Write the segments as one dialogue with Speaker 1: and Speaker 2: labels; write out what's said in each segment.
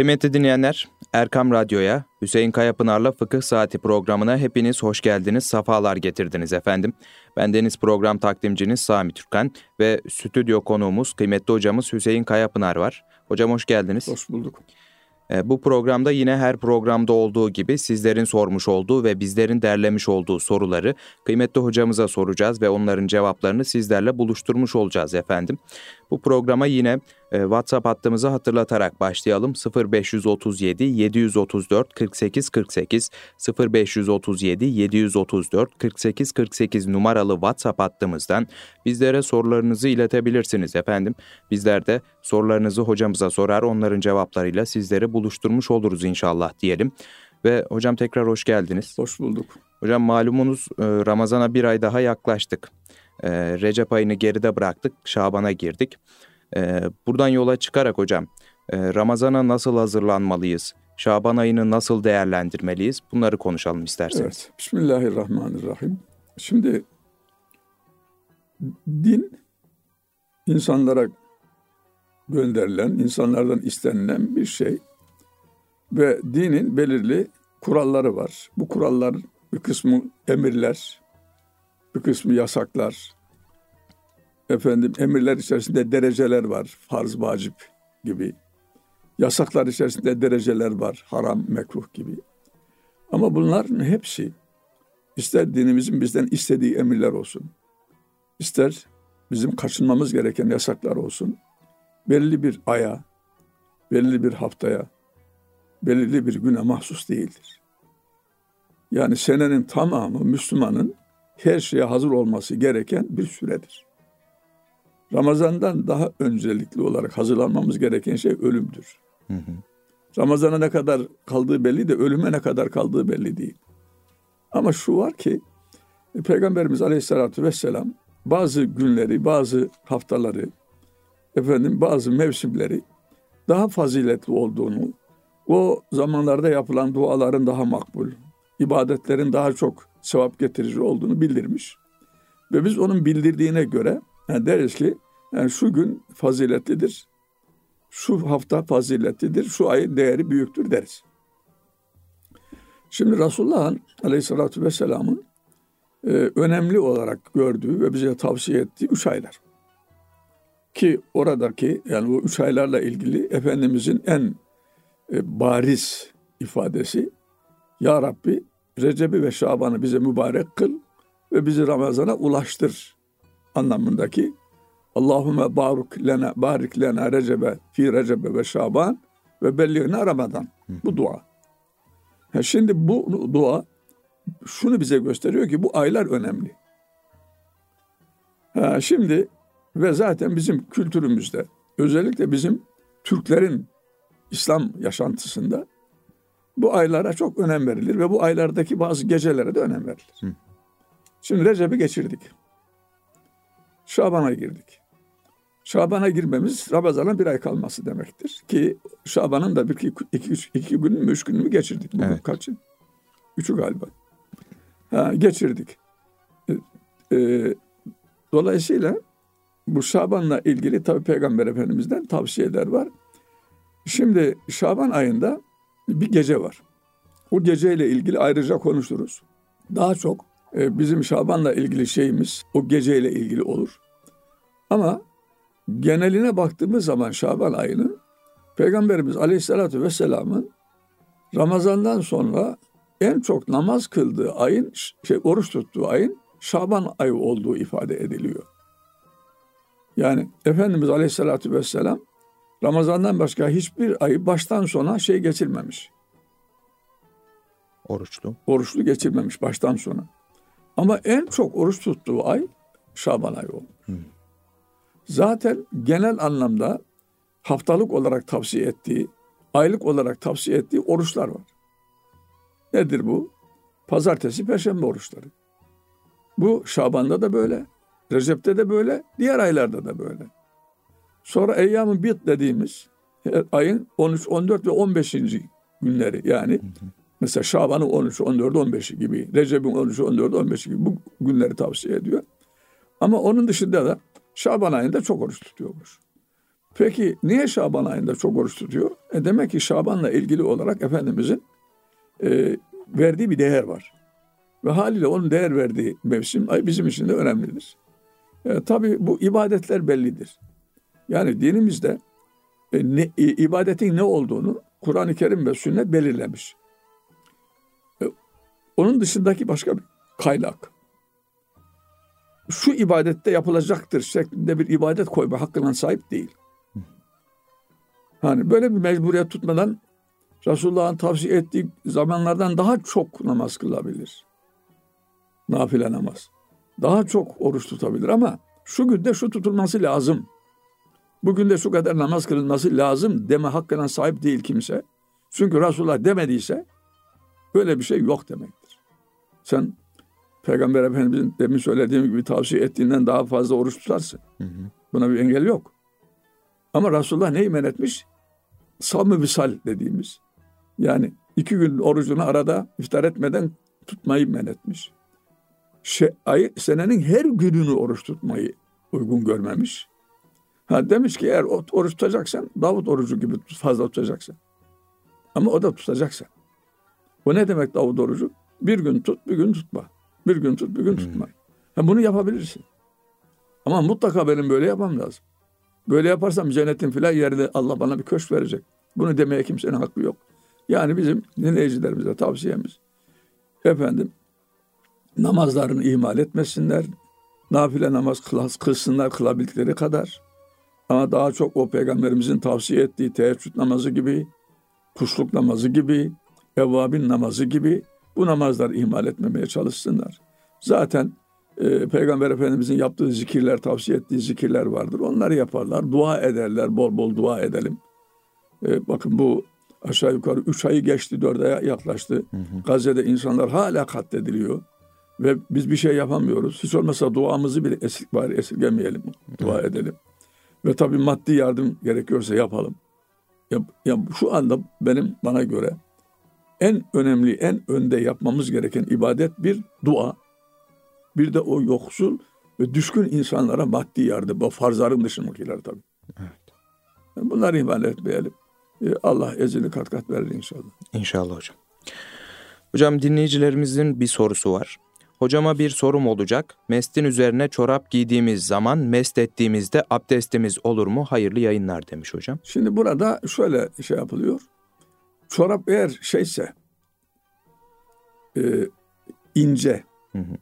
Speaker 1: Kıymetli dinleyenler, Erkam Radyo'ya, Hüseyin Kayapınar'la Fıkıh Saati programına hepiniz hoş geldiniz, safalar getirdiniz efendim. Ben Deniz Program Takdimciniz Sami Türkan ve stüdyo konuğumuz kıymetli hocamız Hüseyin Kayapınar var. Hocam hoş geldiniz.
Speaker 2: Hoş bulduk.
Speaker 1: E, bu programda yine her programda olduğu gibi sizlerin sormuş olduğu ve bizlerin derlemiş olduğu soruları kıymetli hocamıza soracağız ve onların cevaplarını sizlerle buluşturmuş olacağız efendim. Bu programa yine WhatsApp hattımızı hatırlatarak başlayalım. 0537 734 48 48 0537 734 48 48 numaralı WhatsApp hattımızdan bizlere sorularınızı iletebilirsiniz efendim. Bizler de sorularınızı hocamıza sorar, onların cevaplarıyla sizleri buluşturmuş oluruz inşallah diyelim. Ve hocam tekrar hoş geldiniz.
Speaker 2: Hoş bulduk.
Speaker 1: Hocam malumunuz e, Ramazan'a bir ay daha yaklaştık. E, Recep ayını geride bıraktık, Şaban'a girdik. E, buradan yola çıkarak hocam, Ramazan'a nasıl hazırlanmalıyız? Şaban ayını nasıl değerlendirmeliyiz? Bunları konuşalım isterseniz. Evet.
Speaker 2: Bismillahirrahmanirrahim. Şimdi din insanlara gönderilen, insanlardan istenilen bir şey. Ve dinin belirli kuralları var. Bu kurallar bir kısmı emirler, bir kısmı yasaklar. Efendim emirler içerisinde dereceler var. Farz, vacip gibi. Yasaklar içerisinde dereceler var. Haram, mekruh gibi. Ama bunların hepsi ister dinimizin bizden istediği emirler olsun. ister bizim kaçınmamız gereken yasaklar olsun. Belli bir aya, belli bir haftaya, belirli bir güne mahsus değildir. Yani senenin tamamı Müslümanın her şeye hazır olması gereken bir süredir. Ramazan'dan daha öncelikli olarak hazırlanmamız gereken şey ölümdür. Hı hı. Ramazan'a ne kadar kaldığı belli de ölüme ne kadar kaldığı belli değil. Ama şu var ki Peygamberimiz Aleyhisselatü Vesselam bazı günleri, bazı haftaları, efendim bazı mevsimleri daha faziletli olduğunu, o zamanlarda yapılan duaların daha makbul, ibadetlerin daha çok sevap getirici olduğunu bildirmiş. Ve biz onun bildirdiğine göre yani deriz ki yani şu gün faziletlidir, şu hafta faziletlidir, şu ayın değeri büyüktür deriz. Şimdi Resulullah'ın aleyhissalatü vesselamın e, önemli olarak gördüğü ve bize tavsiye ettiği üç aylar. Ki oradaki yani bu üç aylarla ilgili Efendimizin en e, bariz ifadesi Ya Rabbi Recep'i ve Şaban'ı bize mübarek kıl ve bizi Ramazan'a ulaştır anlamındaki Allahümme baruk lena barik lena recebe fi recebe ve şaban ve belliğine Ramazan. Bu dua. Ha şimdi bu dua şunu bize gösteriyor ki bu aylar önemli. Ha şimdi ve zaten bizim kültürümüzde özellikle bizim Türklerin İslam yaşantısında bu aylara çok önem verilir ve bu aylardaki bazı gecelere de önem verilir. Hı. Şimdi Recep'i geçirdik. Şaban'a girdik. Şaban'a girmemiz Ramazan'a bir ay kalması demektir. Ki Şaban'ın da bir iki, iki, üç, iki gün mü üç gün mü geçirdik. Bugün evet. kaçı? Üçü galiba. Ha, geçirdik. Ee, e, dolayısıyla bu Şaban'la ilgili tabi Peygamber Efendimiz'den tavsiyeler var. Şimdi Şaban ayında bir gece var. O geceyle ilgili ayrıca konuşuruz. Daha çok e, bizim Şaban'la ilgili şeyimiz o geceyle ilgili olur. Ama geneline baktığımız zaman Şaban ayının Peygamberimiz Aleyhisselatü Vesselam'ın Ramazan'dan sonra en çok namaz kıldığı ayın, şey, oruç tuttuğu ayın Şaban ayı olduğu ifade ediliyor. Yani Efendimiz Aleyhisselatü Vesselam Ramazan'dan başka hiçbir ayı baştan sona şey geçirmemiş.
Speaker 1: Oruçlu.
Speaker 2: Oruçlu geçirmemiş baştan sona. Ama en çok oruç tuttuğu ay Şaban ayı olmuş. Hmm. Zaten genel anlamda haftalık olarak tavsiye ettiği, aylık olarak tavsiye ettiği oruçlar var. Nedir bu? Pazartesi, perşembe oruçları. Bu Şaban'da da böyle, Recep'te de böyle, diğer aylarda da böyle. Sonra Eyyam-ı Bit dediğimiz ayın 13, 14 ve 15. günleri yani hı hı. Mesela Şaban'ın 13, 14, 15 gibi, Recep'in 13, 14, 15 gibi bu günleri tavsiye ediyor. Ama onun dışında da Şaban ayında çok oruç tutuyormuş. Peki niye Şaban ayında çok oruç tutuyor? E demek ki Şaban'la ilgili olarak Efendimizin e, verdiği bir değer var. Ve haliyle onun değer verdiği mevsim ay bizim için de önemlidir. E, tabii bu ibadetler bellidir. Yani dinimizde e, ne, ibadetin ne olduğunu Kur'an-ı Kerim ve sünnet belirlemiş. Onun dışındaki başka bir kaynak. Şu ibadette yapılacaktır şeklinde bir ibadet koyma hakkına sahip değil. Hani böyle bir mecburiyet tutmadan Resulullah'ın tavsiye ettiği zamanlardan daha çok namaz kılabilir. Nafile namaz. Daha çok oruç tutabilir ama şu günde şu tutulması lazım. Bugün de şu kadar namaz kılınması lazım deme hakkına sahip değil kimse. Çünkü Resulullah demediyse böyle bir şey yok demektir. Sen Peygamber Efendimizin demin söylediğim gibi tavsiye ettiğinden daha fazla oruç tutarsın. Hı hı. Buna bir engel yok. Ama Resulullah neyi men etmiş? Savmı visal dediğimiz. Yani iki gün orucunu arada iftar etmeden tutmayı men etmiş. Şey, ay, senenin her gününü oruç tutmayı uygun görmemiş. Ha demiş ki eğer oruç tutacaksan Davut orucu gibi fazla tutacaksın. Ama o da tutacaksan. O ne demek Davut orucu? Bir gün tut, bir gün tutma. Bir gün tut, bir gün tutma. Ha, bunu yapabilirsin. Ama mutlaka benim böyle yapmam lazım. Böyle yaparsam cennetin filan yerinde Allah bana bir köşk verecek. Bunu demeye kimsenin hakkı yok. Yani bizim dinleyicilerimize tavsiyemiz efendim namazlarını ihmal etmesinler. Nafile namaz kılsınlar kılabildikleri kadar. Ama daha çok o peygamberimizin tavsiye ettiği teheccüd namazı gibi, kuşluk namazı gibi, evvabin namazı gibi bu namazları ihmal etmemeye çalışsınlar. Zaten e, Peygamber Efendimizin yaptığı zikirler, tavsiye ettiği zikirler vardır. Onları yaparlar, dua ederler, bol bol dua edelim. E, bakın bu aşağı yukarı üç ayı geçti, aya yaklaştı. Hı hı. Gazze'de insanlar hala katlediliyor. Ve biz bir şey yapamıyoruz. Hiç olmazsa duamızı bile esir, bari esirgemeyelim, dua evet. edelim. Ve tabii maddi yardım gerekiyorsa yapalım. Ya, ya şu anda benim bana göre en önemli, en önde yapmamız gereken ibadet bir dua. Bir de o yoksul ve düşkün insanlara maddi yardım. Bu farzların dışındakiler tabii. Evet. Bunları ihmal etmeyelim. Ee, Allah ezini kat kat verir inşallah.
Speaker 1: İnşallah hocam. Hocam dinleyicilerimizin bir sorusu var. Hocama bir sorum olacak. Mestin üzerine çorap giydiğimiz zaman mest ettiğimizde abdestimiz olur mu? Hayırlı yayınlar demiş hocam.
Speaker 2: Şimdi burada şöyle şey yapılıyor. Çorap eğer şeyse e, ince hı hı.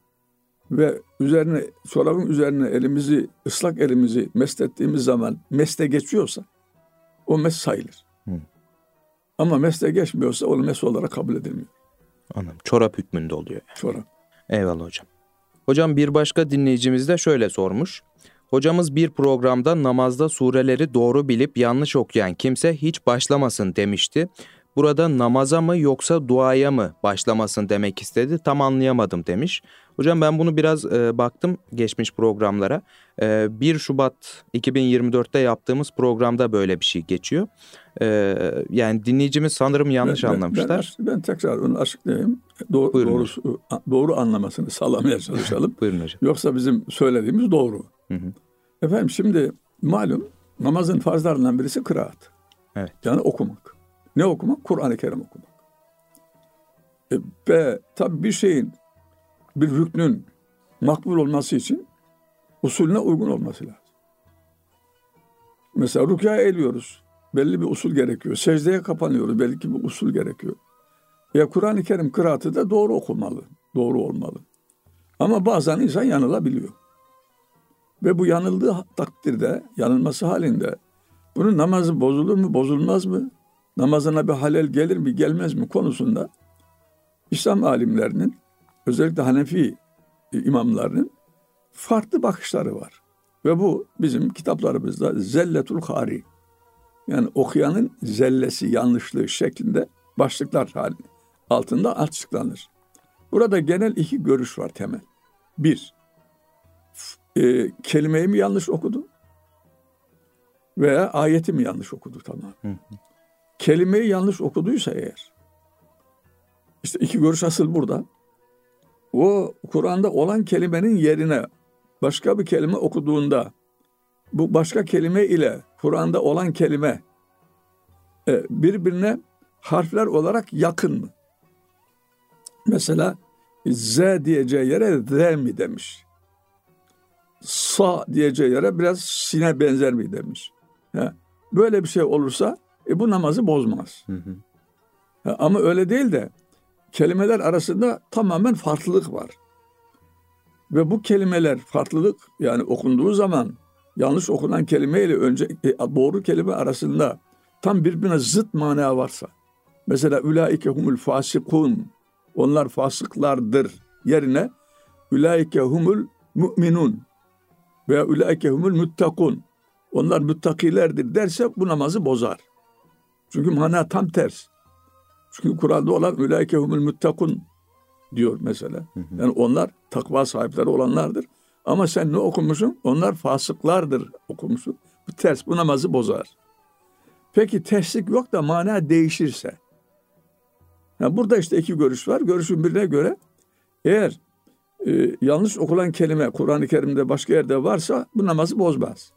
Speaker 2: ve üzerine çorabın üzerine elimizi ıslak elimizi mest ettiğimiz zaman meste geçiyorsa o mes sayılır. Hı. Ama meste geçmiyorsa o mes olarak kabul edilmiyor.
Speaker 1: Anladım. Çorap hükmünde oluyor.
Speaker 2: Yani. Çorap.
Speaker 1: Eyvallah hocam. Hocam bir başka dinleyicimiz de şöyle sormuş. Hocamız bir programda namazda sureleri doğru bilip yanlış okuyan kimse hiç başlamasın demişti. Burada namaza mı yoksa duaya mı başlamasın demek istedi tam anlayamadım demiş. Hocam ben bunu biraz e, baktım geçmiş programlara. E, 1 Şubat 2024'te yaptığımız programda böyle bir şey geçiyor. E, yani dinleyicimiz sanırım yanlış ben, anlamışlar.
Speaker 2: Ben, ben tekrar onu açıklayayım. Doğru, doğru, doğru anlamasını sağlamaya çalışalım.
Speaker 1: Buyurun hocam.
Speaker 2: Yoksa bizim söylediğimiz doğru. Hı hı. Efendim şimdi malum namazın farzlarından birisi kıraat. Evet. Yani okumak. Ne okumak? Kur'an-ı Kerim okumak. E, ve tabi bir şeyin, bir hükmün makbul olması için usulüne uygun olması lazım. Mesela rükâ eğiliyoruz. Belli bir usul gerekiyor. Secdeye kapanıyoruz. Belki bir usul gerekiyor. Ya Kur'an-ı Kerim kıraatı da doğru okunmalı. Doğru olmalı. Ama bazen insan yanılabiliyor. Ve bu yanıldığı takdirde, yanılması halinde bunun namazı bozulur mu, bozulmaz mı? Namazına bir halel gelir mi, gelmez mi konusunda İslam alimlerinin, özellikle Hanefi imamlarının farklı bakışları var. Ve bu bizim kitaplarımızda zelletul hari yani okuyanın zellesi, yanlışlığı şeklinde başlıklar halinde altında açıklanır. Burada genel iki görüş var temel. Bir, e, kelimeyi mi yanlış okudu? Veya ayeti mi yanlış okudu tamam. Hı hı. Kelimeyi yanlış okuduysa eğer, işte iki görüş asıl burada. O Kur'an'da olan kelimenin yerine başka bir kelime okuduğunda bu başka kelime ile Kur'an'da olan kelime e, birbirine harfler olarak yakın mı? Mesela Z diyeceği yere Z mi demiş. Sa diyeceği yere biraz sine benzer mi demiş. Böyle bir şey olursa e, bu namazı bozmaz. Hı hı. Ama öyle değil de kelimeler arasında tamamen farklılık var. Ve bu kelimeler farklılık yani okunduğu zaman yanlış okunan kelime ile önce e, doğru kelime arasında tam birbirine zıt mana varsa mesela ülaike humul fasikun onlar fasıklardır yerine ülaike humul müminun veya ülaike humul muttakun onlar müttakilerdir derse bu namazı bozar. Çünkü mana tam ters. Çünkü Kur'an'da olan ülaike humul muttakun diyor mesela. Yani onlar takva sahipleri olanlardır. Ama sen ne okumuşsun? Onlar fasıklardır okumuşsun. Bu ters, bu namazı bozar. Peki terslik yok da mana değişirse. Yani burada işte iki görüş var. Görüşün birine göre eğer e, yanlış okulan kelime Kur'an-ı Kerim'de başka yerde varsa bu namazı bozmaz.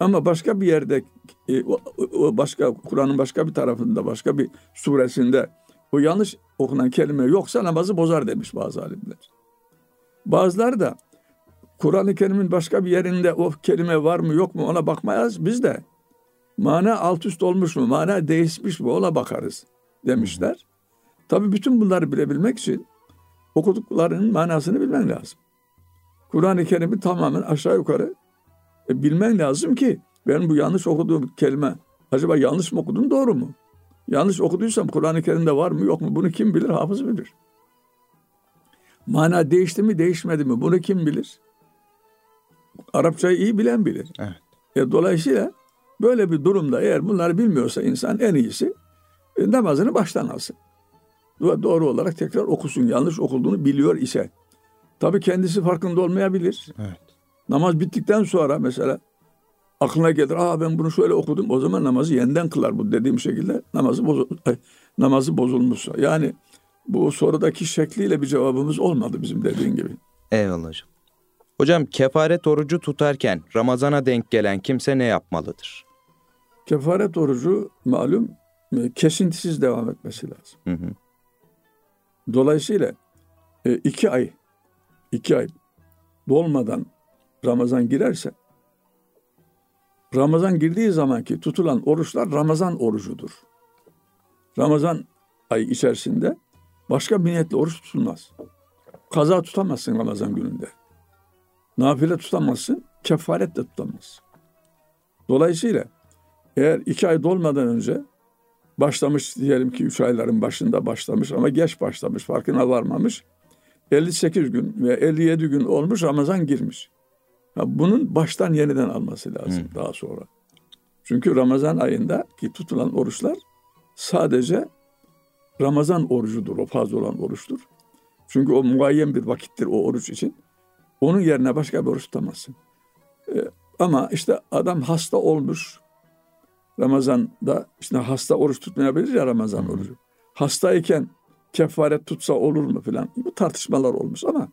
Speaker 2: Ama başka bir yerde e, başka Kur'an'ın başka bir tarafında başka bir suresinde o yanlış okunan kelime yoksa namazı bozar demiş bazı alimler. Bazıları da Kur'an-ı Kerim'in başka bir yerinde o kelime var mı yok mu ona bakmayız biz de. Mana alt üst olmuş mu, mana değişmiş mi ona bakarız demişler. Tabi bütün bunları bilebilmek için okuduklarının manasını bilmen lazım. Kur'an-ı Kerim'i tamamen aşağı yukarı e, bilmen lazım ki ben bu yanlış okuduğum kelime acaba yanlış mı okudum doğru mu? Yanlış okuduysam Kur'an-ı Kerim'de var mı yok mu bunu kim bilir? Hafız bilir. Mana değişti mi değişmedi mi bunu kim bilir? Arapçayı iyi bilen bilir. Evet. E, dolayısıyla böyle bir durumda eğer bunları bilmiyorsa insan en iyisi e, namazını baştan alsın. Doğru olarak tekrar okusun. Yanlış okulduğunu biliyor ise. Tabii kendisi farkında olmayabilir. Evet. Namaz bittikten sonra mesela aklına gelir. Aa ben bunu şöyle okudum. O zaman namazı yeniden kılar bu dediğim şekilde namazı bozul namazı bozulmuşsa. Yani bu sorudaki şekliyle bir cevabımız olmadı bizim dediğin gibi.
Speaker 1: Eyvallah hocam. Hocam kefaret orucu tutarken Ramazan'a denk gelen kimse ne yapmalıdır?
Speaker 2: Kefaret orucu malum e, kesintisiz devam etmesi lazım. Hı hı. Dolayısıyla e, iki ay, iki ay dolmadan Ramazan girerse Ramazan girdiği zamanki tutulan oruçlar Ramazan orucudur. Ramazan ay içerisinde başka bir niyetle oruç tutulmaz. Kaza tutamazsın Ramazan gününde. Nafile tutamazsın, kefaret de tutamazsın. Dolayısıyla eğer iki ay dolmadan önce başlamış diyelim ki üç ayların başında başlamış ama geç başlamış farkına varmamış. 58 gün ve 57 gün olmuş Ramazan girmiş. Bunun baştan yeniden alması lazım hmm. daha sonra. Çünkü Ramazan ayında ki tutulan oruçlar sadece Ramazan orucudur. O fazla olan oruçtur. Çünkü o muayyen bir vakittir o oruç için. Onun yerine başka bir oruç tutamazsın. Ee, ama işte adam hasta olmuş. Ramazan'da işte hasta oruç tutmayabilir ya Ramazan hmm. orucu. Hastayken kefaret tutsa olur mu filan. Bu tartışmalar olmuş ama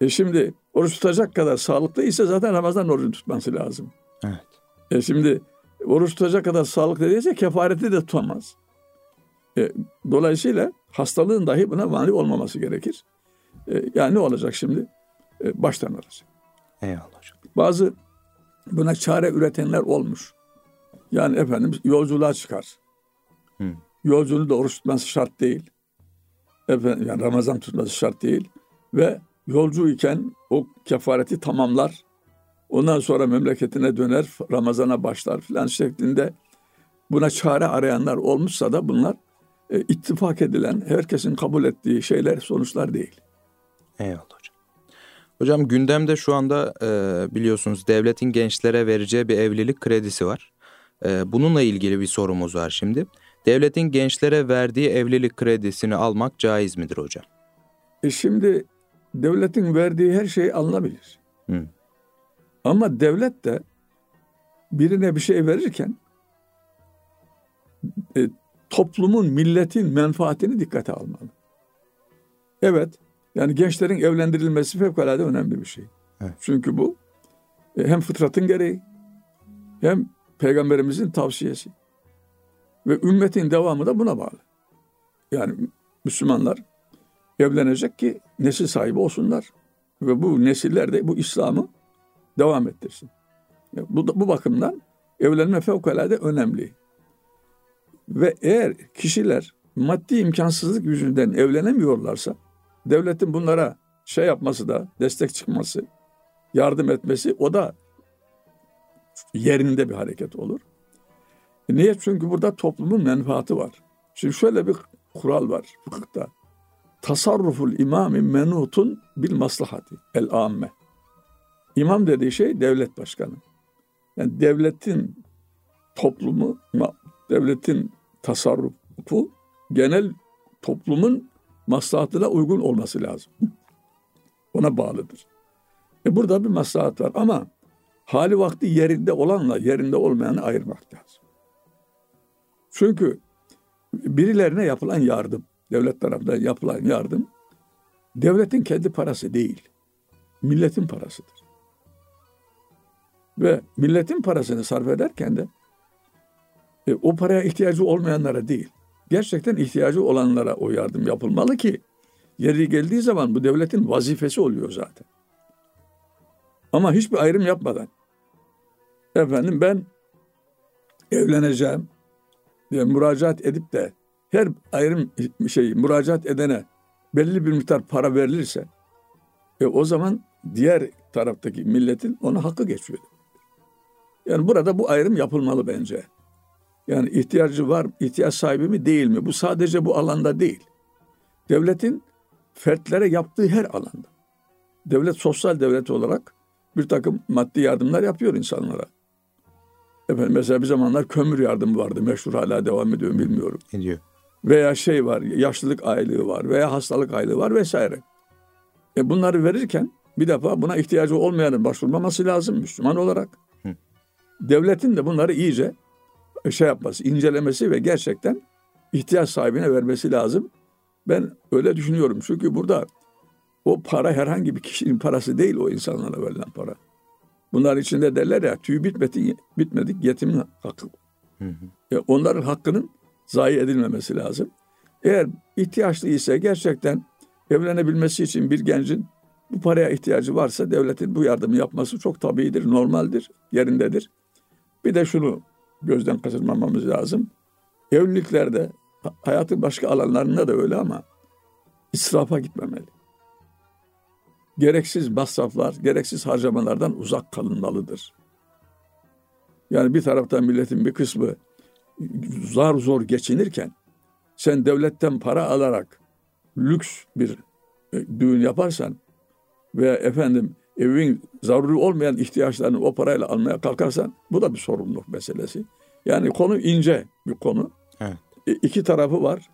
Speaker 2: e şimdi oruç tutacak kadar sağlıklı ise zaten Ramazan orucu tutması lazım. Evet. E şimdi oruç tutacak kadar sağlıklı değilse kefareti de tutamaz. E, dolayısıyla hastalığın dahi buna mani olmaması gerekir. E, yani ne olacak şimdi? E, baştan alacak. Eyvallah hocam. Bazı buna çare üretenler olmuş. Yani efendim yolculuğa çıkar. Hı. Yolculuğu da oruç tutması şart değil. Efendim, yani Ramazan tutması şart değil. Ve yolcu iken o kefareti tamamlar. Ondan sonra memleketine döner, Ramazan'a başlar filan şeklinde buna çare arayanlar olmuşsa da bunlar e, ittifak edilen, herkesin kabul ettiği şeyler, sonuçlar değil.
Speaker 1: Eyvallah hocam. Hocam gündemde şu anda e, biliyorsunuz devletin gençlere vereceği bir evlilik kredisi var. E, bununla ilgili bir sorumuz var şimdi. Devletin gençlere verdiği evlilik kredisini almak caiz midir hocam?
Speaker 2: E şimdi devletin verdiği her şey alınabilir. Hı. Ama devlet de birine bir şey verirken e, toplumun, milletin menfaatini dikkate almalı. Evet, yani gençlerin evlendirilmesi fevkalade önemli bir şey. Evet. Çünkü bu e, hem fıtratın gereği hem peygamberimizin tavsiyesi. Ve ümmetin devamı da buna bağlı. Yani Müslümanlar evlenecek ki nesil sahibi olsunlar. Ve bu nesiller de bu İslam'ı devam ettirsin. Bu, bu bakımdan evlenme fevkalade önemli. Ve eğer kişiler maddi imkansızlık yüzünden evlenemiyorlarsa devletin bunlara şey yapması da destek çıkması, yardım etmesi o da yerinde bir hareket olur. E niye? Çünkü burada toplumun menfaati var. Şimdi şöyle bir kural var fıkıhta. Tasarruful imami menutun bil maslahati el amme. İmam dediği şey devlet başkanı. Yani devletin toplumu, devletin tasarrufu genel toplumun maslahatına uygun olması lazım. Ona bağlıdır. E burada bir maslahat var ama hali vakti yerinde olanla yerinde olmayanı ayırmak lazım. Çünkü birilerine yapılan yardım, devlet tarafından yapılan yardım, devletin kendi parası değil, milletin parasıdır. Ve milletin parasını sarf ederken de e, o paraya ihtiyacı olmayanlara değil, gerçekten ihtiyacı olanlara o yardım yapılmalı ki yeri geldiği zaman bu devletin vazifesi oluyor zaten. Ama hiçbir ayrım yapmadan efendim ben evleneceğim diye müracaat edip de her ayrım şey müracaat edene belli bir miktar para verilirse e, o zaman diğer taraftaki milletin ona hakkı geçiyor. Yani burada bu ayrım yapılmalı bence. Yani ihtiyacı var, ihtiyaç sahibi mi değil mi? Bu sadece bu alanda değil. Devletin fertlere yaptığı her alanda. Devlet sosyal devlet olarak bir takım maddi yardımlar yapıyor insanlara. Efendim mesela bir zamanlar kömür yardımı vardı. Meşhur hala devam ediyor bilmiyorum.
Speaker 1: Ediyor.
Speaker 2: Veya şey var, yaşlılık aylığı var veya hastalık aylığı var vesaire. E bunları verirken bir defa buna ihtiyacı olmayanın başvurmaması lazım Müslüman olarak. Hı. Devletin de bunları iyice şey yapması, incelemesi ve gerçekten ihtiyaç sahibine vermesi lazım. Ben öyle düşünüyorum. Çünkü burada o para herhangi bir kişinin parası değil o insanlara verilen para. Bunlar içinde derler ya tüy bitmedi, bitmedik yetimin hakkı. Hı hı. E, onların hakkının zayi edilmemesi lazım. Eğer ihtiyaçlı ise gerçekten evlenebilmesi için bir gencin bu paraya ihtiyacı varsa devletin bu yardımı yapması çok tabiidir, normaldir, yerindedir. Bir de şunu gözden kaçırmamamız lazım. Evliliklerde hayatın başka alanlarında da öyle ama israfa gitmemeli. Gereksiz masraflar, gereksiz harcamalardan uzak kalınmalıdır. Yani bir taraftan milletin bir kısmı zar zor geçinirken sen devletten para alarak lüks bir e, düğün yaparsan ve efendim evin zaruri olmayan ihtiyaçlarını o parayla almaya kalkarsan bu da bir sorumluluk meselesi. Yani konu ince bir konu. Evet. E, iki tarafı var.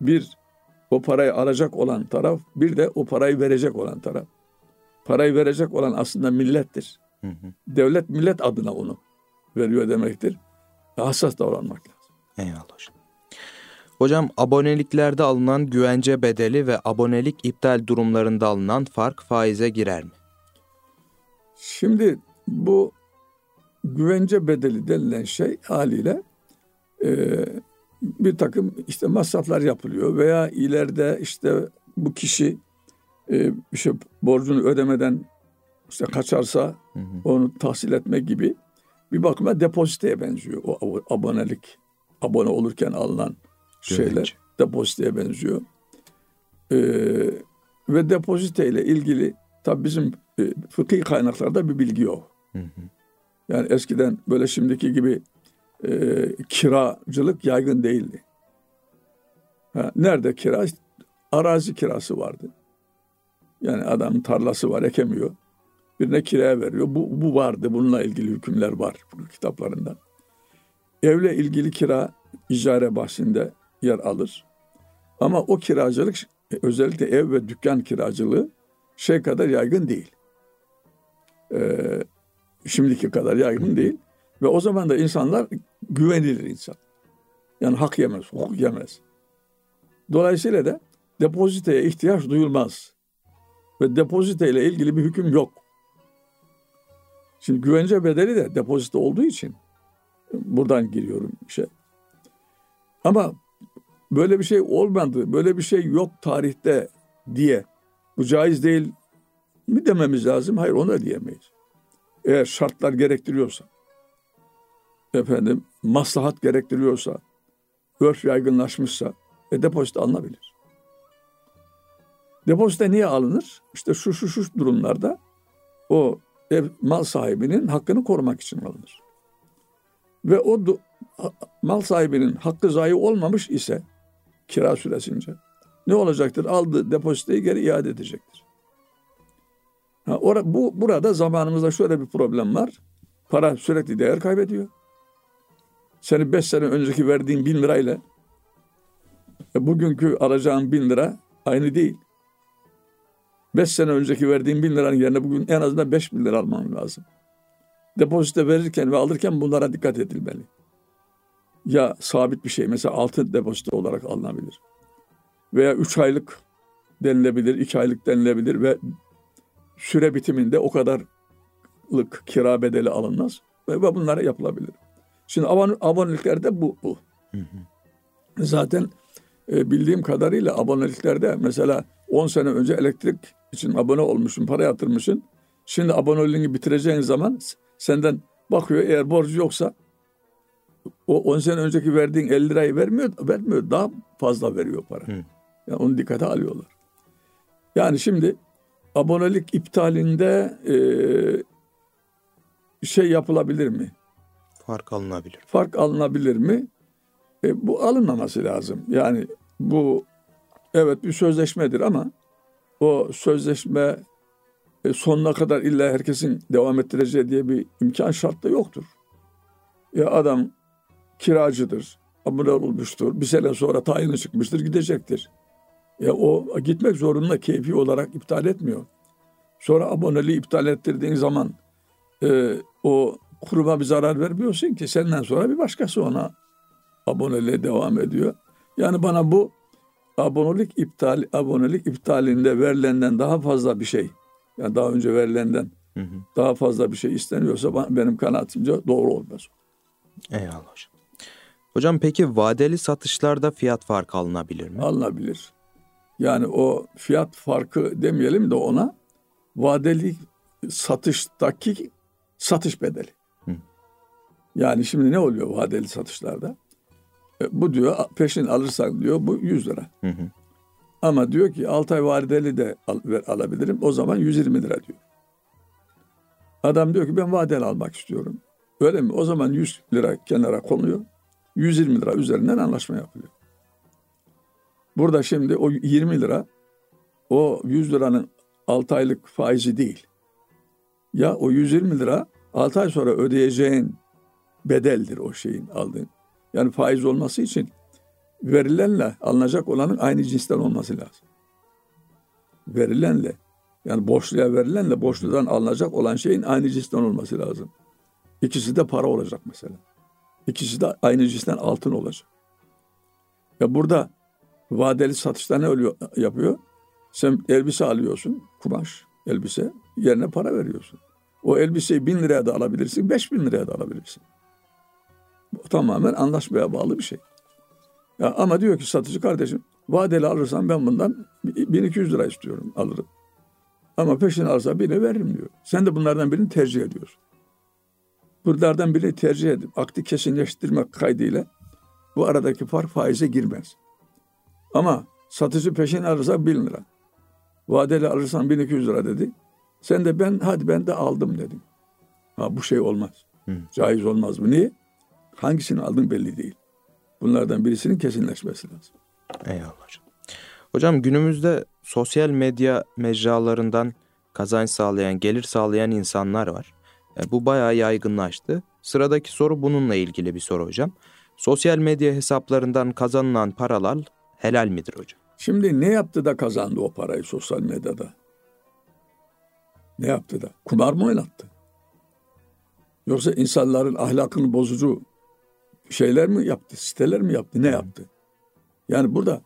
Speaker 2: Bir o parayı alacak olan taraf, bir de o parayı verecek olan taraf. Parayı verecek olan aslında millettir. Hı hı. Devlet millet adına onu veriyor demektir. Hassas davranmak lazım.
Speaker 1: Eyvallah hocam. Hocam aboneliklerde alınan güvence bedeli ve abonelik iptal durumlarında alınan fark faize girer mi?
Speaker 2: Şimdi bu güvence bedeli denilen şey haliyle e, bir takım işte masraflar yapılıyor veya ileride işte bu kişi e, işte borcunu ödemeden işte kaçarsa hı hı. onu tahsil etmek gibi bir bakıma depoziteye benziyor o abonelik abone olurken alınan şeyler Güvence. depoziteye benziyor. Ee, ve depozite ile ilgili tabi bizim e, fıkhi kaynaklarda bir bilgi yok. Hı hı. Yani eskiden böyle şimdiki gibi e, kiracılık yaygın değildi. Ha, nerede kira? Arazi kirası vardı. Yani adam tarlası var ekemiyor. Birine kiraya veriyor. Bu, bu vardı. Bununla ilgili hükümler var kitaplarında. Evle ilgili kira icare bahsinde yer alır. Ama o kiracılık özellikle ev ve dükkan kiracılığı şey kadar yaygın değil. Ee, şimdiki kadar yaygın değil. Ve o zaman da insanlar güvenilir insan. Yani hak yemez, hukuk yemez. Dolayısıyla da depoziteye ihtiyaç duyulmaz. Ve depozite ile ilgili bir hüküm yok. Şimdi güvence bedeli de depozito olduğu için buradan giriyorum şey. Ama böyle bir şey olmadı, böyle bir şey yok tarihte diye bu caiz değil mi dememiz lazım? Hayır onu diyemeyiz. Eğer şartlar gerektiriyorsa, efendim maslahat gerektiriyorsa, örf yaygınlaşmışsa e, depozito alınabilir. Depozito niye alınır? İşte şu şu şu durumlarda o ev mal sahibinin hakkını korumak için alınır. Ve o mal sahibinin hakkı zayi olmamış ise kira süresince ne olacaktır? Aldığı depozitoyu geri iade edecektir. Ha, or- bu burada zamanımızda şöyle bir problem var. Para sürekli değer kaybediyor. Senin beş sene önceki verdiğin bin lirayla e, bugünkü alacağın bin lira aynı değil. Beş sene önceki verdiğin bin liranın yerine bugün en azından beş bin lira alman lazım. Depozito verirken ve alırken bunlara dikkat edilmeli. Ya sabit bir şey mesela altın depozito olarak alınabilir. Veya üç aylık denilebilir, iki aylık denilebilir ve süre bitiminde o kadarlık kira bedeli alınmaz ve bunlara yapılabilir. Şimdi abone, aboneliklerde bu. bu. Hı hı. Zaten e, bildiğim kadarıyla aboneliklerde mesela 10 sene önce elektrik için abone olmuşsun, para yatırmışsın. Şimdi aboneliğini bitireceğin zaman senden bakıyor eğer borcu yoksa o 10 sene önceki verdiğin 50 lirayı vermiyor, vermiyor daha fazla veriyor para. Hı. Yani onu dikkate alıyorlar. Yani şimdi abonelik iptalinde e, şey yapılabilir mi?
Speaker 1: Fark alınabilir.
Speaker 2: Fark alınabilir mi? E, bu alınmaması lazım. Yani bu evet bir sözleşmedir ama o sözleşme e, sonuna kadar illa herkesin devam ettireceği diye bir imkan şart da yoktur. Ya adam kiracıdır, abone olmuştur, bir sene sonra tayini çıkmıştır, gidecektir. Ya o gitmek zorunda keyfi olarak iptal etmiyor. Sonra aboneliği iptal ettirdiğin zaman e, o kuruma bir zarar vermiyorsun ki senden sonra bir başkası ona aboneliğe devam ediyor. Yani bana bu abonelik iptal abonelik iptalinde verilenden daha fazla bir şey yani daha önce verilenden hı hı. daha fazla bir şey isteniyorsa benim kanaatimce doğru olmaz.
Speaker 1: Eyvallah hocam. Hocam peki vadeli satışlarda fiyat farkı alınabilir mi?
Speaker 2: Alınabilir. Yani o fiyat farkı demeyelim de ona vadeli satıştaki satış bedeli. Hı. Yani şimdi ne oluyor vadeli satışlarda? E, bu diyor peşin alırsan diyor bu 100 lira. Hı hı. Ama diyor ki 6 ay vadeli de al, ver, alabilirim. O zaman 120 lira diyor. Adam diyor ki ben vadeli almak istiyorum. Öyle mi? O zaman 100 lira kenara konuyor. 120 lira üzerinden anlaşma yapılıyor. Burada şimdi o 20 lira o 100 liranın 6 aylık faizi değil. Ya o 120 lira 6 ay sonra ödeyeceğin bedeldir o şeyin aldığın. Yani faiz olması için verilenle alınacak olanın aynı cinsten olması lazım. Verilenle yani borçluya verilenle borçludan alınacak olan şeyin aynı cinsten olması lazım. İkisi de para olacak mesela. İkisi de aynı cinsten altın olacak. Ya burada vadeli satışta ne oluyor, yapıyor? Sen elbise alıyorsun, kumaş, elbise, yerine para veriyorsun. O elbiseyi bin liraya da alabilirsin, beş bin liraya da alabilirsin. Bu tamamen anlaşmaya bağlı bir şey. Ya ama diyor ki satıcı kardeşim vadeli alırsan ben bundan 1200 lira istiyorum alırım. Ama peşin alırsa birine veririm diyor. Sen de bunlardan birini tercih ediyorsun. Bunlardan birini tercih edip akti kesinleştirmek kaydıyla bu aradaki fark faize girmez. Ama satıcı peşin alırsa 1000 lira. Vadeli alırsan 1200 lira dedi. Sen de ben hadi ben de aldım dedim. Ha bu şey olmaz. Hı. Caiz olmaz mı? Niye? Hangisini aldın belli değil. Bunlardan birisinin kesinleşmesi lazım.
Speaker 1: Eyvallah hocam. Hocam günümüzde sosyal medya mecralarından kazanç sağlayan, gelir sağlayan insanlar var. E, bu bayağı yaygınlaştı. Sıradaki soru bununla ilgili bir soru hocam. Sosyal medya hesaplarından kazanılan paralar helal midir hocam?
Speaker 2: Şimdi ne yaptı da kazandı o parayı sosyal medyada? Ne yaptı da? Kumar mı oynattı? Yoksa insanların ahlakını bozucu şeyler mi yaptı, siteler mi yaptı, ne yaptı? Yani burada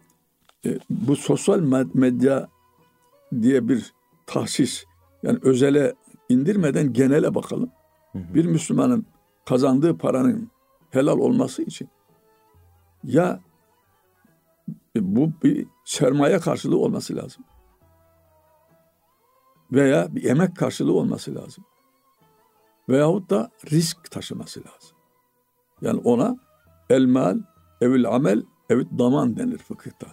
Speaker 2: e, bu sosyal medya diye bir tahsis, yani özele indirmeden genele bakalım. Bir Müslümanın kazandığı paranın helal olması için ya bu bir sermaye karşılığı olması lazım. Veya bir emek karşılığı olması lazım. Veyahut da risk taşıması lazım. Yani ona elmal, evil amel, evit daman denir fıkıhta.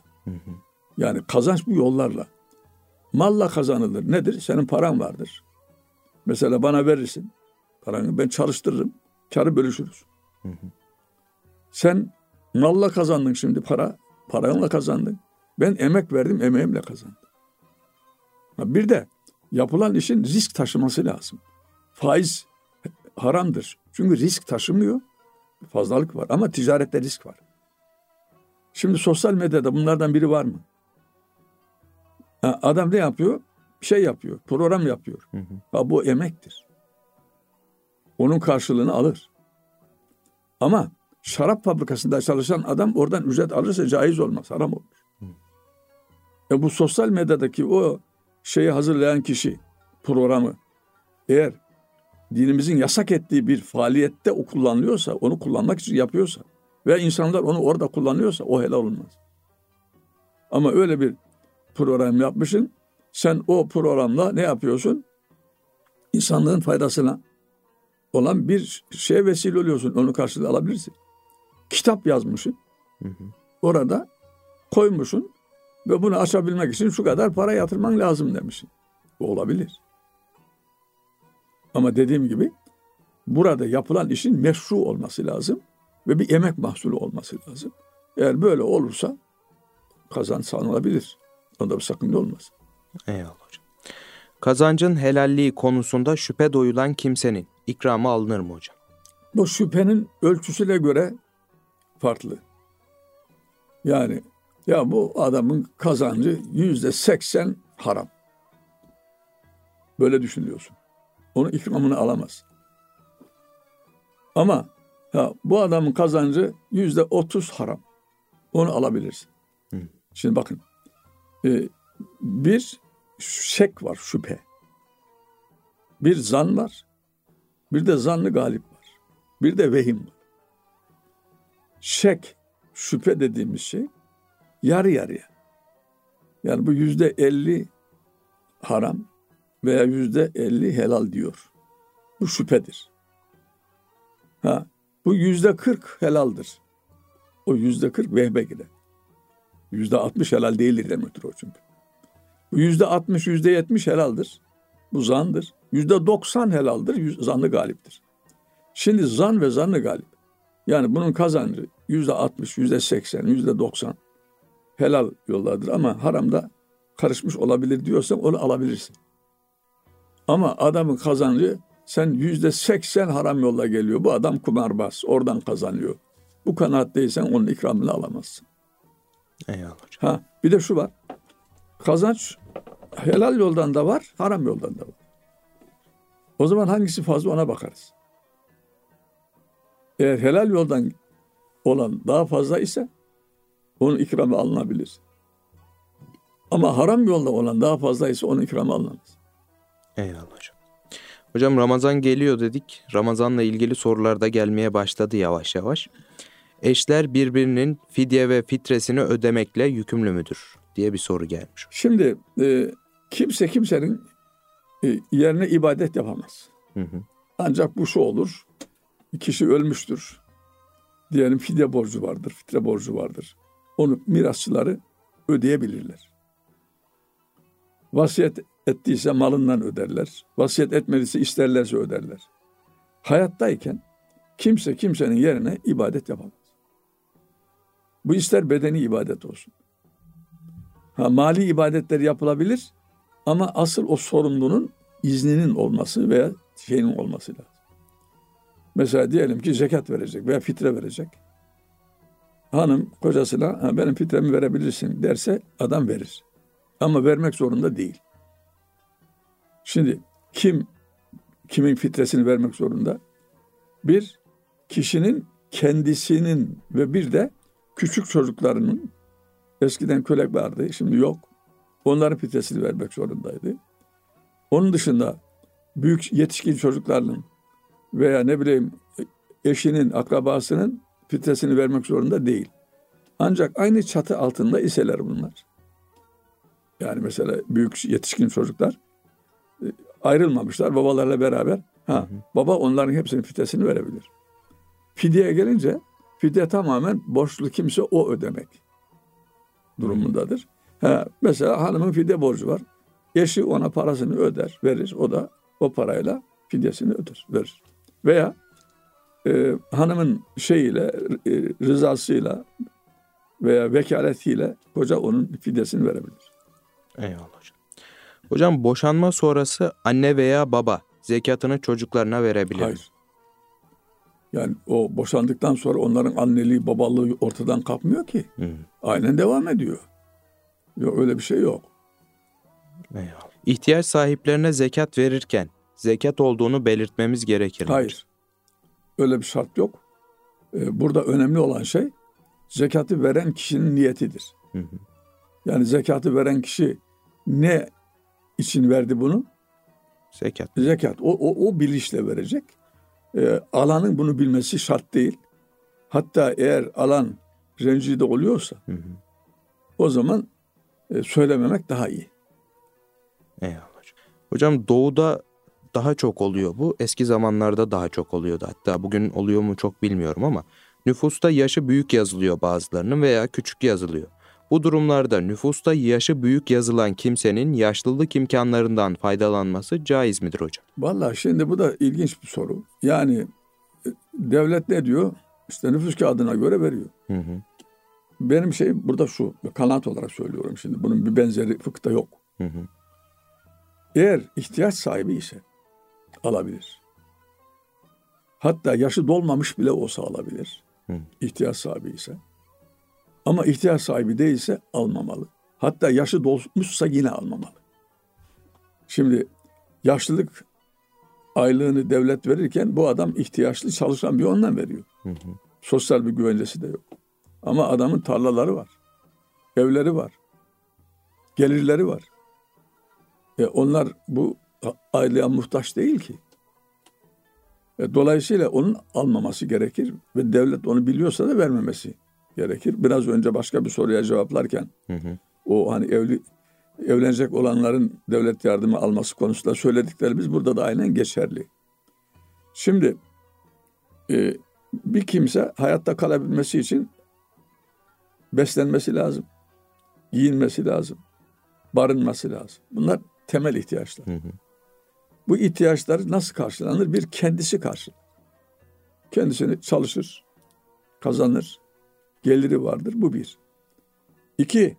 Speaker 2: Yani kazanç bu yollarla. Malla kazanılır. Nedir? Senin paran vardır. Mesela bana verirsin. Paranı ben çalıştırırım. Karı bölüşürüz. Sen malla kazandın şimdi para. Paranla kazandın. Ben emek verdim, emeğimle kazandım. Bir de yapılan işin risk taşıması lazım. Faiz haramdır. Çünkü risk taşımıyor. Fazlalık var ama ticarette risk var. Şimdi sosyal medyada bunlardan biri var mı? Adam ne yapıyor? Bir şey yapıyor, program yapıyor. Hı hı. Ha, bu emektir. Onun karşılığını alır. Ama şarap fabrikasında çalışan adam oradan ücret alırsa caiz olmaz, haram olur. Hı. E bu sosyal medyadaki o şeyi hazırlayan kişi programı eğer dinimizin yasak ettiği bir faaliyette o kullanılıyorsa, onu kullanmak için yapıyorsa ve insanlar onu orada kullanıyorsa o helal olmaz. Ama öyle bir program yapmışsın, sen o programla ne yapıyorsun? İnsanlığın faydasına olan bir şeye vesile oluyorsun. Onu karşılığı alabilirsin. Kitap yazmışsın. Hı hı. Orada koymuşsun ve bunu açabilmek için şu kadar para yatırman lazım demişsin. Bu olabilir. Ama dediğim gibi burada yapılan işin meşru olması lazım ve bir emek mahsulü olması lazım. Eğer böyle olursa kazanç sağlanabilir. Onda bir sakınca olmaz.
Speaker 1: Eyvallah hocam. Kazancın helalliği konusunda şüphe doyulan kimsenin ikramı alınır mı hocam?
Speaker 2: Bu şüphenin ölçüsüne göre farklı. Yani ya bu adamın kazancı yüzde seksen haram. Böyle düşünüyorsun. Onun ikramını alamaz. Ama ya bu adamın kazancı yüzde otuz haram. Onu alabilirsin. Hı. Şimdi bakın. E, bir şek var, şüphe. Bir zan var. Bir de zanlı galip var. Bir de vehim var. Şek, şüphe dediğimiz şey yarı yarıya. Yani bu yüzde elli haram veya yüzde elli helal diyor. Bu şüphedir. Ha, bu yüzde kırk helaldir. O yüzde kırk vehbe gider. Yüzde altmış helal değildir demektir o çünkü. Bu yüzde altmış, yüzde yetmiş helaldir. Bu zandır. Yüzde doksan helaldir, zanlı galiptir. Şimdi zan ve zanlı galip. Yani bunun kazancı yüzde altmış, yüzde seksen, yüzde doksan helal yollardır ama haramda karışmış olabilir diyorsan onu alabilirsin. Ama adamın kazancı sen yüzde seksen haram yolla geliyor. Bu adam kumarbaz. Oradan kazanıyor. Bu kanaatteysen onun ikramını alamazsın.
Speaker 1: Eyvallah hocam.
Speaker 2: Ha, bir de şu var. Kazanç helal yoldan da var, haram yoldan da var. O zaman hangisi fazla ona bakarız. Eğer helal yoldan olan daha fazla ise onun ikramı alınabilir. Ama haram yolda olan daha fazla ise onun ikramı alınamaz.
Speaker 1: Eyvallah hocam. Hocam Ramazan geliyor dedik. Ramazanla ilgili sorular da gelmeye başladı yavaş yavaş. Eşler birbirinin fidye ve fitresini ödemekle yükümlü müdür diye bir soru gelmiş.
Speaker 2: Şimdi e, kimse kimsenin e, yerine ibadet yapamaz. Hı hı. Ancak bu şu olur. Kişi ölmüştür. Diyelim fidye borcu vardır, fitre borcu vardır. Onu mirasçıları ödeyebilirler. Vasiyet ettiyse malından öderler. Vasiyet etmediyse isterlerse öderler. Hayattayken kimse kimsenin yerine ibadet yapamaz. Bu ister bedeni ibadet olsun. Ha, mali ibadetler yapılabilir ama asıl o sorumlunun izninin olması veya şeyinin olması lazım. Mesela diyelim ki zekat verecek veya fitre verecek. Hanım kocasına benim fitremi verebilirsin derse adam verir. Ama vermek zorunda değil. Şimdi kim kimin fitresini vermek zorunda? Bir kişinin kendisinin ve bir de küçük çocuklarının eskiden kölek vardı, şimdi yok. Onların fitresini vermek zorundaydı. Onun dışında büyük yetişkin çocuklarının veya ne bileyim eşinin, akrabasının fitresini vermek zorunda değil. Ancak aynı çatı altında iseler bunlar. Yani mesela büyük yetişkin çocuklar ayrılmamışlar babalarla beraber. Ha, hı hı. baba onların hepsinin fitresini verebilir. Fidyeye gelince fidye tamamen borçlu kimse o ödemek durumundadır. Ha, mesela hanımın fidye borcu var. Eşi ona parasını öder, verir. O da o parayla fidyesini öder, verir. Veya e, hanımın şeyiyle, e, rızasıyla veya vekaletiyle koca onun fidyesini verebilir.
Speaker 1: Eyvallah hocam. Hocam boşanma sonrası anne veya baba zekatını çocuklarına verebilir
Speaker 2: Hayır. Yani o boşandıktan sonra onların anneliği, babalığı ortadan kalkmıyor ki. Hı. Aynen devam ediyor. Yok öyle bir şey yok.
Speaker 1: Eyvallah. İhtiyaç sahiplerine zekat verirken zekat olduğunu belirtmemiz gerekir?
Speaker 2: Hayır. Öyle bir şart yok. Ee, burada önemli olan şey zekatı veren kişinin niyetidir. Hı hı. Yani zekatı veren kişi ne için verdi bunu?
Speaker 1: Zekat.
Speaker 2: Zekat. O, o, o bilinçle verecek. Ee, alanın bunu bilmesi şart değil. Hatta eğer alan rencide oluyorsa hı hı. o zaman e, söylememek daha iyi.
Speaker 1: Eyvallah. Hocam doğuda daha çok oluyor bu. Eski zamanlarda daha çok oluyordu. Hatta bugün oluyor mu çok bilmiyorum ama nüfusta yaşı büyük yazılıyor bazılarının veya küçük yazılıyor. Bu durumlarda nüfusta yaşı büyük yazılan kimsenin yaşlılık imkanlarından faydalanması caiz midir hocam?
Speaker 2: Vallahi şimdi bu da ilginç bir soru. Yani e, devlet ne diyor? İşte nüfus kağıdına göre veriyor. Hı hı. Benim şey burada şu, kanaat olarak söylüyorum şimdi. Bunun bir benzeri fıkta yok. Hı hı. Eğer ihtiyaç sahibi ise alabilir. Hatta yaşı dolmamış bile olsa alabilir. Hı. İhtiyaç sahibi ise. Ama ihtiyaç sahibi değilse almamalı. Hatta yaşı dolmuşsa yine almamalı. Şimdi yaşlılık aylığını devlet verirken bu adam ihtiyaçlı çalışan bir ondan veriyor. Hı hı. Sosyal bir güvencesi de yok. Ama adamın tarlaları var. Evleri var. Gelirleri var. E onlar bu aileye muhtaç değil ki. E dolayısıyla onun almaması gerekir ve devlet onu biliyorsa da vermemesi gerekir. Biraz önce başka bir soruya cevaplarken hı hı. o hani evli evlenecek olanların devlet yardımı alması konusunda söylediklerimiz burada da aynen geçerli. Şimdi e, bir kimse hayatta kalabilmesi için beslenmesi lazım, giyinmesi lazım, barınması lazım. Bunlar temel ihtiyaçlar. Hı hı. Bu ihtiyaçlar nasıl karşılanır? Bir kendisi karşılar. Kendisini çalışır, kazanır, geliri vardır. Bu bir. İki,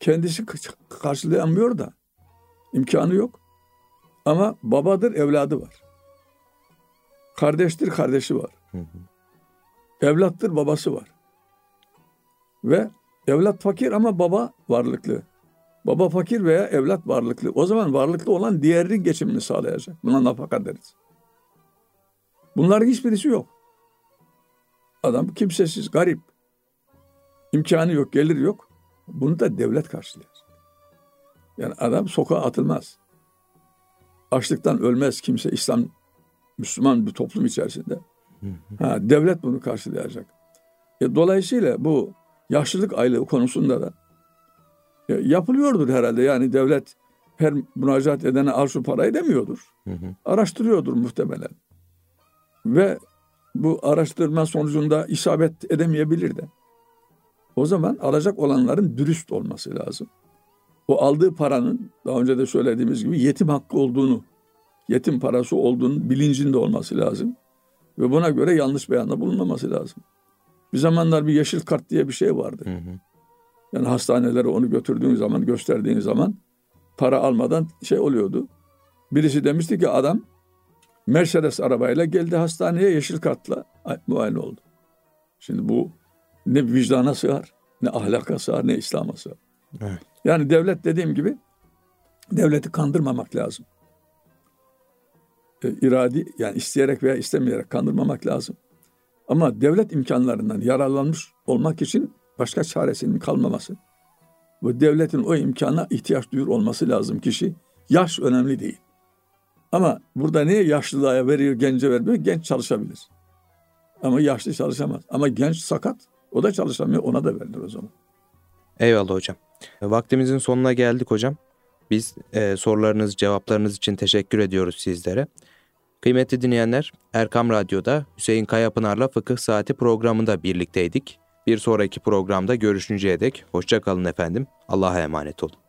Speaker 2: kendisi karşılayamıyor da imkanı yok. Ama babadır, evladı var. Kardeştir, kardeşi var. Hı hı. Evlattır, babası var. Ve evlat fakir ama baba varlıklı. Baba fakir veya evlat varlıklı. O zaman varlıklı olan diğerinin geçimini sağlayacak. Buna nafaka deriz. Bunların hiçbirisi yok. Adam kimsesiz, garip. İmkanı yok, gelir yok. Bunu da devlet karşılıyor. Yani adam sokağa atılmaz. Açlıktan ölmez kimse İslam, Müslüman bir toplum içerisinde. Ha, devlet bunu karşılayacak. E, dolayısıyla bu yaşlılık aylığı konusunda da e, yapılıyordur herhalde. Yani devlet her müracaat edene al şu parayı demiyordur. Hı hı. Araştırıyordur muhtemelen. Ve bu araştırma sonucunda isabet edemeyebilir de. O zaman alacak olanların dürüst olması lazım. O aldığı paranın daha önce de söylediğimiz gibi yetim hakkı olduğunu, yetim parası olduğunu bilincinde olması lazım. Ve buna göre yanlış beyanda bulunmaması lazım. Bir zamanlar bir yeşil kart diye bir şey vardı. Hı hı. Yani hastanelere onu götürdüğün zaman, gösterdiğin zaman para almadan şey oluyordu. Birisi demişti ki adam Mercedes arabayla geldi hastaneye yeşil kartla muayene oldu. Şimdi bu ne vicdana sığar, ne ahlaka sığar, ne İslam'a sığar. Evet. Yani devlet dediğim gibi devleti kandırmamak lazım. E, iradi yani isteyerek veya istemeyerek kandırmamak lazım. Ama devlet imkanlarından yararlanmış olmak için başka çaresinin kalmaması. Bu devletin o imkana ihtiyaç duyur olması lazım kişi. Yaş önemli değil. Ama burada niye yaşlıya veriyor, gence vermiyor? Genç çalışabilir. Ama yaşlı çalışamaz. Ama genç sakat. O da çalışamıyor. Ona da verilir o zaman.
Speaker 1: Eyvallah hocam. Vaktimizin sonuna geldik hocam. Biz e, sorularınız, cevaplarınız için teşekkür ediyoruz sizlere. Kıymetli dinleyenler, Erkam Radyo'da Hüseyin Kayapınar'la Fıkıh Saati programında birlikteydik. Bir sonraki programda görüşünceye dek hoşça kalın efendim. Allah'a emanet olun.